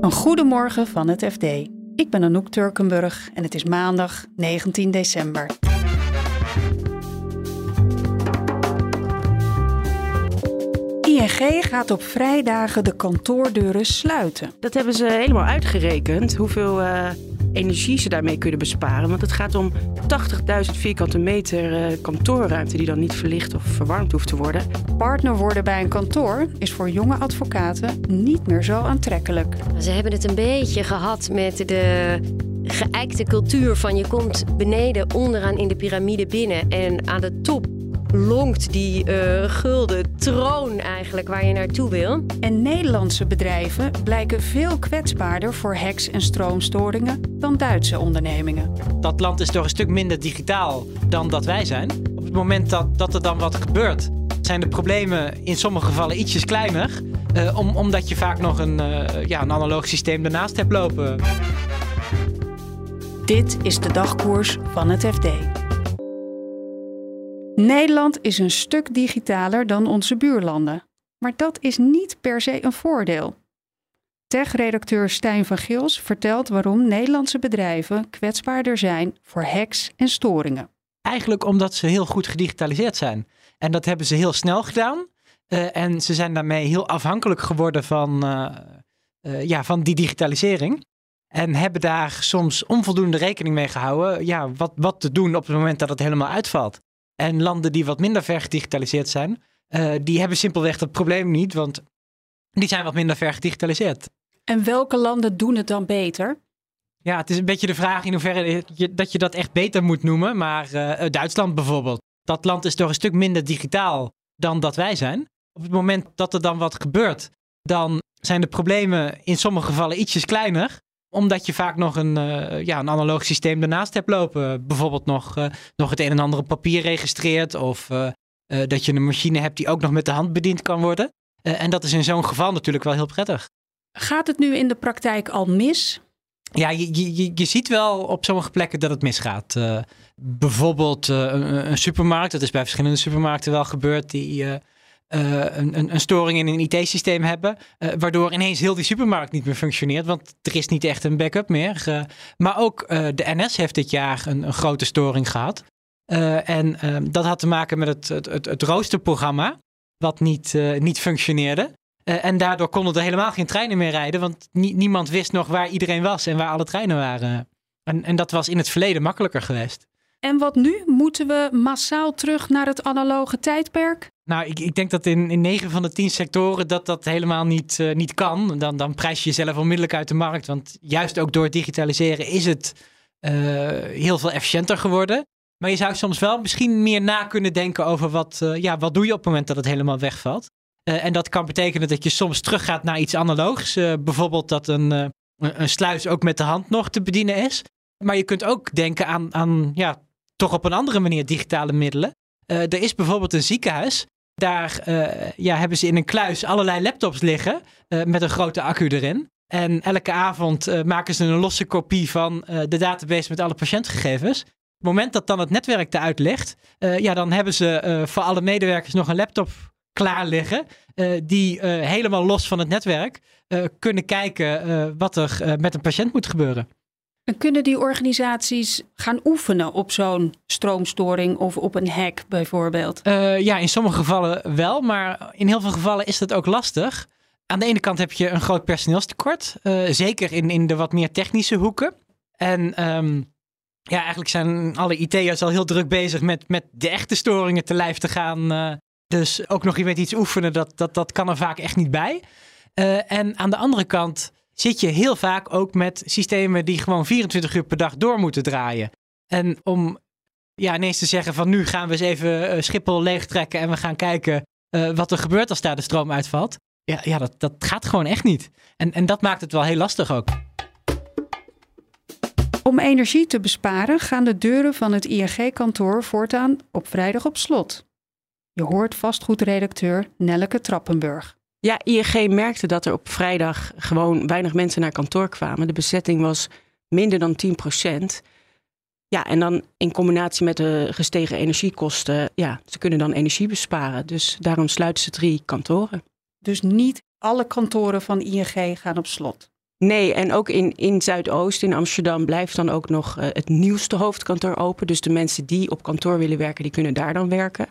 Een goedemorgen van het FD. Ik ben Anouk Turkenburg en het is maandag 19 december. ING gaat op vrijdagen de kantoordeuren sluiten. Dat hebben ze helemaal uitgerekend, hoeveel uh, energie ze daarmee kunnen besparen. Want het gaat om 80.000 vierkante meter uh, kantoorruimte die dan niet verlicht of verwarmd hoeft te worden. Partner worden bij een kantoor is voor jonge advocaten niet meer zo aantrekkelijk. Ze hebben het een beetje gehad met de geëikte cultuur van je komt beneden onderaan in de piramide binnen en aan de top longt die uh, gulden troon eigenlijk waar je naartoe wil. En Nederlandse bedrijven blijken veel kwetsbaarder voor hacks en stroomstoringen dan Duitse ondernemingen. Dat land is toch een stuk minder digitaal dan dat wij zijn. Op het moment dat, dat er dan wat gebeurt, zijn de problemen in sommige gevallen ietsjes kleiner. Uh, om, omdat je vaak nog een, uh, ja, een analoog systeem ernaast hebt lopen. Dit is de dagkoers van het FD. Nederland is een stuk digitaler dan onze buurlanden. Maar dat is niet per se een voordeel. Tech-redacteur Stijn van Gils vertelt waarom Nederlandse bedrijven kwetsbaarder zijn voor hacks en storingen. Eigenlijk omdat ze heel goed gedigitaliseerd zijn. En dat hebben ze heel snel gedaan. Uh, en ze zijn daarmee heel afhankelijk geworden van, uh, uh, ja, van die digitalisering. En hebben daar soms onvoldoende rekening mee gehouden. Ja, wat, wat te doen op het moment dat het helemaal uitvalt. En landen die wat minder ver gedigitaliseerd zijn, uh, die hebben simpelweg dat probleem niet, want die zijn wat minder ver gedigitaliseerd. En welke landen doen het dan beter? Ja, het is een beetje de vraag in hoeverre je, dat je dat echt beter moet noemen. Maar uh, Duitsland bijvoorbeeld. Dat land is toch een stuk minder digitaal dan dat wij zijn. Op het moment dat er dan wat gebeurt, dan zijn de problemen in sommige gevallen ietsjes kleiner omdat je vaak nog een, uh, ja, een analoog systeem ernaast hebt lopen. Bijvoorbeeld nog, uh, nog het een en ander op papier registreert. Of uh, dat je een machine hebt die ook nog met de hand bediend kan worden. en dat is in zo'n geval natuurlijk wel heel prettig. Gaat het nu in de praktijk al mis? Ja, je, je, je ziet wel op sommige plekken dat het misgaat. bijvoorbeeld een, een, supermarkt. Dat is bij verschillende supermarkten wel gebeurd. Die uh, een, een, storing in een IT-systeem hebben, uh, waardoor ineens heel die supermarkt niet meer functioneert, want er is niet echt een backup meer. Uh, maar ook de NS heeft dit jaar een, grote storing gehad. en ehm, dat had te maken met het, het, het, roosterprogramma, wat niet, niet functioneerde. en daardoor konden er helemaal geen treinen meer rijden, want nie, niemand wist nog waar iedereen was en waar alle treinen waren. En, en dat was in het verleden makkelijker geweest. En wat nu? Moeten we massaal terug naar het analoge tijdperk? Nou, ik, ik denk dat in, in 9 van de 10 sectoren dat dat helemaal niet, uh, niet kan. Dan, dan prijs je jezelf onmiddellijk uit de markt. Want juist ook door het digitaliseren is het uh, heel veel efficiënter geworden. Maar je zou soms wel misschien meer na kunnen denken over wat, uh, ja, wat doe je op het moment dat het helemaal wegvalt. en dat kan betekenen dat je soms teruggaat naar iets analoogs. bijvoorbeeld dat een, een sluis ook met de hand nog te bedienen is. Maar je kunt ook denken aan, aan ja, toch op een andere manier digitale middelen. er is bijvoorbeeld een ziekenhuis daar uh, ja, hebben ze in een kluis allerlei laptops liggen uh, met een grote accu erin. En elke avond maken ze een losse kopie van de database met alle patiëntgegevens. Op het moment dat dan het netwerk eruit ligt, ja, dan hebben ze voor alle medewerkers nog een laptop klaar liggen. die helemaal los van het netwerk kunnen kijken wat er met een patiënt moet gebeuren. En kunnen die organisaties gaan oefenen op zo'n stroomstoring of op een hack bijvoorbeeld? Uh, ja, in sommige gevallen wel, maar in heel veel gevallen is dat ook lastig. Aan de ene kant heb je een groot personeelstekort, uh, zeker in, in de wat meer technische hoeken. En um, ja, eigenlijk zijn alle IT'ers al heel druk bezig met, met de echte storingen te lijf te gaan. Uh, dus ook nog met iets oefenen, dat, dat, dat kan er vaak echt niet bij. en aan de andere kant zit je heel vaak ook met systemen die gewoon 24 uur per dag door moeten draaien. En om ja, ineens te zeggen van nu gaan we eens even uh, Schiphol leegtrekken en we gaan kijken uh, wat er gebeurt als daar de stroom uitvalt. Ja, ja dat, dat gaat gewoon echt niet. En, en dat maakt het wel heel lastig ook. Om energie te besparen gaan de deuren van het ING-kantoor voortaan op vrijdag op slot. Je hoort vastgoedredacteur Nelleke Trappenburg. Ja, ING merkte dat er op vrijdag gewoon weinig mensen naar kantoor kwamen. De bezetting was minder dan 10 procent. Ja, en dan in combinatie met de gestegen energiekosten, ja, ze kunnen dan energie besparen. Dus daarom sluiten ze drie kantoren. Dus niet alle kantoren van ING gaan op slot. Nee, en ook in, in Zuidoost, in Amsterdam, blijft dan ook nog uh, het nieuwste hoofdkantoor open. Dus de mensen die op kantoor willen werken, die kunnen daar dan werken.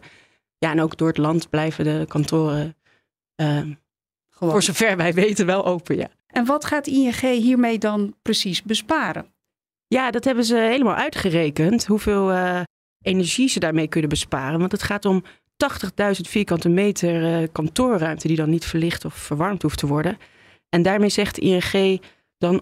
Ja, en ook door het land blijven de kantoren, voor zover wij weten, wel open. Ja. En wat gaat ING hiermee dan precies besparen? Ja, dat hebben ze helemaal uitgerekend. Hoeveel uh, energie ze daarmee kunnen besparen. Want het gaat om 80.000 vierkante meter uh, kantoorruimte die dan niet verlicht of verwarmd hoeft te worden. En daarmee zegt ING dan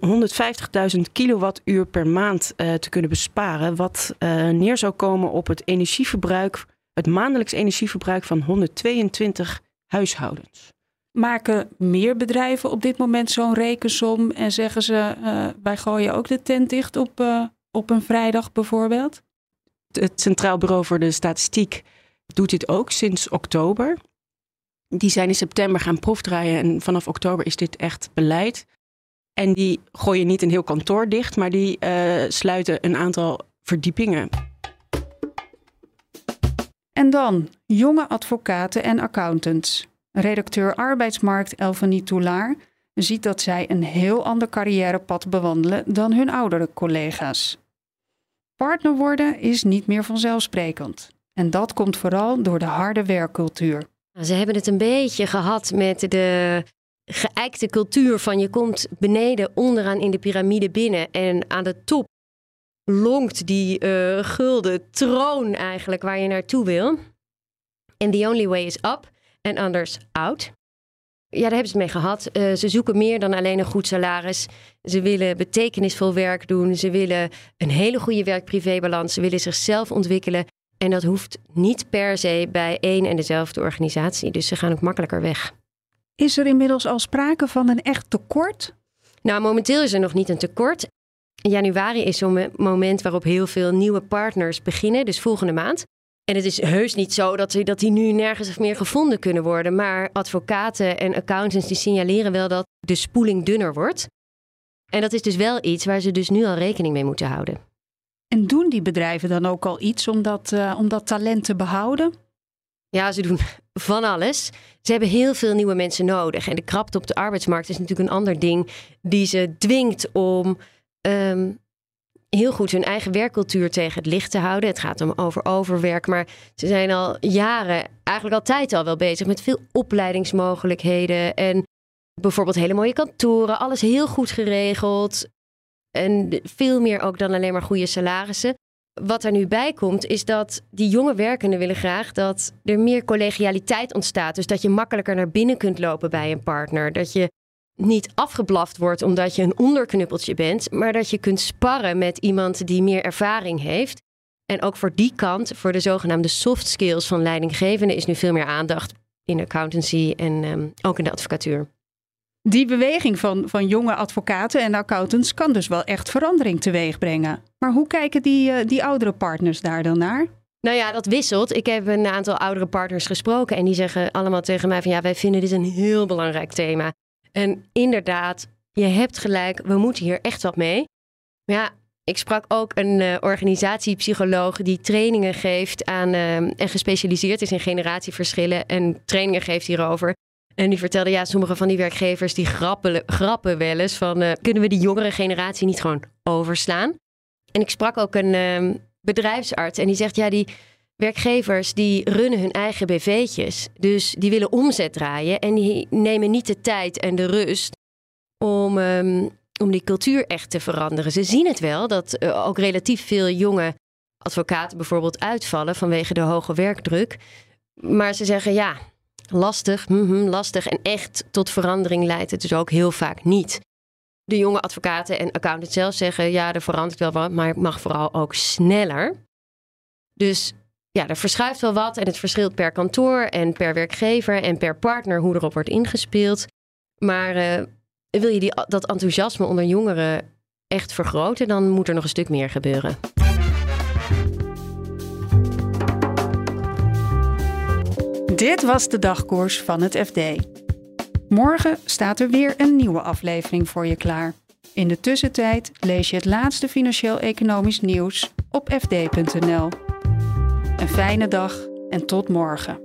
150.000 kilowattuur per maand uh, te kunnen besparen. Wat neer zou komen op het energieverbruik, het maandelijks energieverbruik van 122 huishoudens. Maken meer bedrijven op dit moment zo'n rekensom en zeggen ze: uh, wij gooien ook de tent dicht op, uh, op een vrijdag bijvoorbeeld? Het Centraal Bureau voor de Statistiek doet dit ook sinds oktober. Die zijn in september gaan proefdraaien en vanaf oktober is dit echt beleid. En die gooien niet een heel kantoor dicht, maar die uh, sluiten een aantal verdiepingen. En dan jonge advocaten en accountants. Redacteur arbeidsmarkt Elvanie Toulaar ziet dat zij een heel ander carrièrepad bewandelen dan hun oudere collega's. Partner worden is niet meer vanzelfsprekend. En dat komt vooral door de harde werkcultuur. Ze hebben het een beetje gehad met de geëikte cultuur van je komt beneden onderaan in de piramide binnen en aan de top longt die uh, gulden troon eigenlijk waar je naartoe wil. En the only way is up en anders out. Ja, daar hebben ze het mee gehad. Uh, ze zoeken meer dan alleen een goed salaris. Ze willen betekenisvol werk doen. Ze willen een hele goede werk-privébalans. Ze willen zichzelf ontwikkelen. En dat hoeft niet per se bij één en dezelfde organisatie. Dus ze gaan ook makkelijker weg. Is er inmiddels al sprake van een echt tekort? Nou, momenteel is er nog niet een tekort. Januari is zo'n moment waarop heel veel nieuwe partners beginnen, dus volgende maand. En het is heus niet zo dat die, dat die nu nergens meer gevonden kunnen worden. Maar advocaten en accountants die signaleren wel dat de spoeling dunner wordt. En dat is dus wel iets waar ze dus nu al rekening mee moeten houden. En doen die bedrijven dan ook al iets om dat, uh, om dat talent te behouden? Ja, ze doen van alles. Ze hebben heel veel nieuwe mensen nodig. En de krapte op de arbeidsmarkt is natuurlijk een ander ding die ze dwingt om um, heel goed hun eigen werkcultuur tegen het licht te houden. Het gaat om over overwerk, maar ze zijn al jaren, eigenlijk altijd al wel bezig met veel opleidingsmogelijkheden en bijvoorbeeld hele mooie kantoren, alles heel goed geregeld en veel meer ook dan alleen maar goede salarissen. Wat er nu bij komt, is dat die jonge werkenden willen graag dat er meer collegialiteit ontstaat. Dus dat je makkelijker naar binnen kunt lopen bij een partner. Dat je niet afgeblaft wordt omdat je een onderknuppeltje bent, maar dat je kunt sparren met iemand die meer ervaring heeft. En ook voor die kant, voor de zogenaamde soft skills van leidinggevende, is nu veel meer aandacht in accountancy en um, ook in de advocatuur. Die beweging van, van jonge advocaten en accountants kan dus wel echt verandering teweeg brengen. Maar hoe kijken die, uh, die oudere partners daar dan naar? Nou ja, dat wisselt. Ik heb een aantal oudere partners gesproken en die zeggen allemaal tegen mij van ja, wij vinden dit een heel belangrijk thema. En inderdaad, je hebt gelijk, we moeten hier echt wat mee. Maar ja, ik sprak ook een uh, organisatiepsycholoog die trainingen geeft aan uh, en gespecialiseerd is in generatieverschillen en trainingen geeft hierover. En die vertelde, ja, sommige van die werkgevers die grappen, grappen wel eens van, uh, kunnen we die jongere generatie niet gewoon overslaan? En ik sprak ook een ehm, bedrijfsarts en die zegt, ja, die werkgevers die runnen hun eigen BV'tjes. Dus die willen omzet draaien en die nemen niet de tijd en de rust om, um, om die cultuur echt te veranderen. Ze zien het wel dat uh, ook relatief veel jonge advocaten bijvoorbeeld uitvallen vanwege de hoge werkdruk. Maar ze zeggen ja, lastig, -hmm, lastig en echt tot verandering leidt het dus ook heel vaak niet. De jonge advocaten en accountants zelf zeggen ja, er verandert wel wat, maar het mag vooral ook sneller. Dus ja, er verschuift wel wat en het verschilt per kantoor en per werkgever en per partner hoe erop wordt ingespeeld. Maar uh, wil je die, dat enthousiasme onder jongeren echt vergroten, dan moet er nog een stuk meer gebeuren. Dit was de dagkoers van het FD. Morgen staat er weer een nieuwe aflevering voor je klaar. In de tussentijd lees je het laatste financieel-economisch nieuws op fd.nl. Een fijne dag en tot morgen.